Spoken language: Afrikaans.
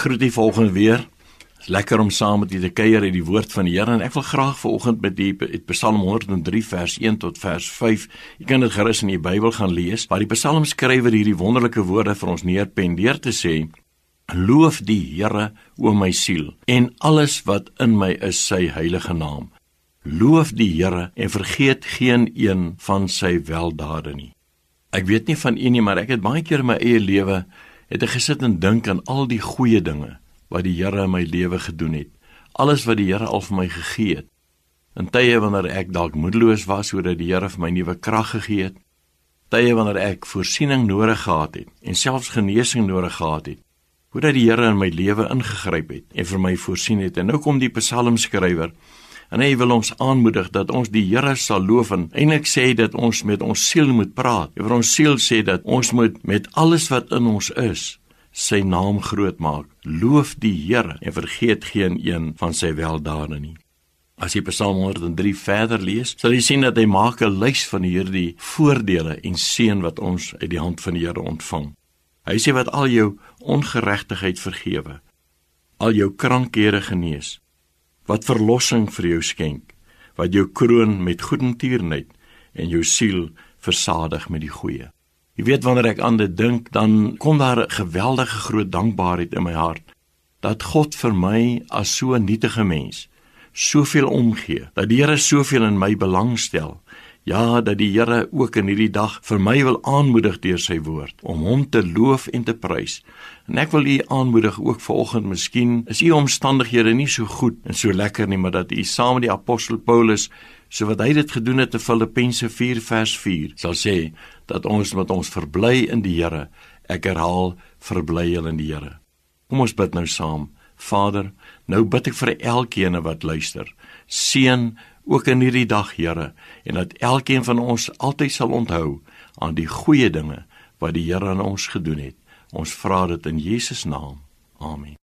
groet u volgende weer. Dit is lekker om saam met u te kuier uit die woord van die Here en ek wil graag vanoggend met u Psalm 103 vers 1 tot vers 5. Jy kan dit gerus in die Bybel gaan lees waar die psalmskrywer hierdie wonderlike woorde vir ons neerpen deur te sê: Loof die Here, o my siel, en alles wat in my is, sy heilige naam. Loof die Here en vergeet geen een van sy weldade nie. Ek weet nie van u nie, maar ek het baie keer in my eie lewe het ek gesit en dink aan al die goeie dinge wat die Here in my lewe gedoen het. Alles wat die Here al vir my gegee het. In tye wanneer ek dalk moedeloos was, sodat die Here vir my nuwe krag gegee het. Tye wanneer ek voorsiening nodig gehad het en selfs genesing nodig gehad het. Hoe dat die Here in my lewe ingegryp het en vir my voorsien het. En nou kom die psalmskrywer En hy wil ons aanmoedig dat ons die Here sal loof en eintlik sê dat ons met ons siel moet praat. Oor ons siel sê dat ons moet met alles wat in ons is sy naam groot maak. Loof die Here en vergeet geen een van sy weldade nie. As jy Psalm 103 verder lees, sal jy sien dat hy maak 'n lys van hierdie voordele en seën wat ons uit die hand van die Here ontvang. Hy sê wat al jou ongeregtigheid vergewe, al jou krankhede genees, wat verlossing vir jou skenk, wat jou kroon met goedertierenheid en jou siel versadig met die goeie. Jy weet wanneer ek aan dit dink, dan kom daar 'n geweldige groot dankbaarheid in my hart dat God vir my as so 'n nietige mens soveel omgee, dat die Here soveel in my belangstel Ja, dat die Here ook in hierdie dag vir my wil aanmoedig deur sy woord om hom te loof en te prys. En ek wil u aanmoedig ook vanoggend, miskien is u omstandighede nie so goed en so lekker nie, maar dat u saam met die apostel Paulus, so wat hy dit gedoen het te Filippense 4 vers 4, sal sê dat ons met ons verbly in die Here. Ek herhaal, verbly in die Here. Kom ons bid nou saam. Vader, nou bid ek vir elkeen wat luister. Seën ook in hierdie dag, Here, en dat elkeen van ons altyd sal onthou aan die goeie dinge wat die Here aan ons gedoen het. Ons vra dit in Jesus naam. Amen.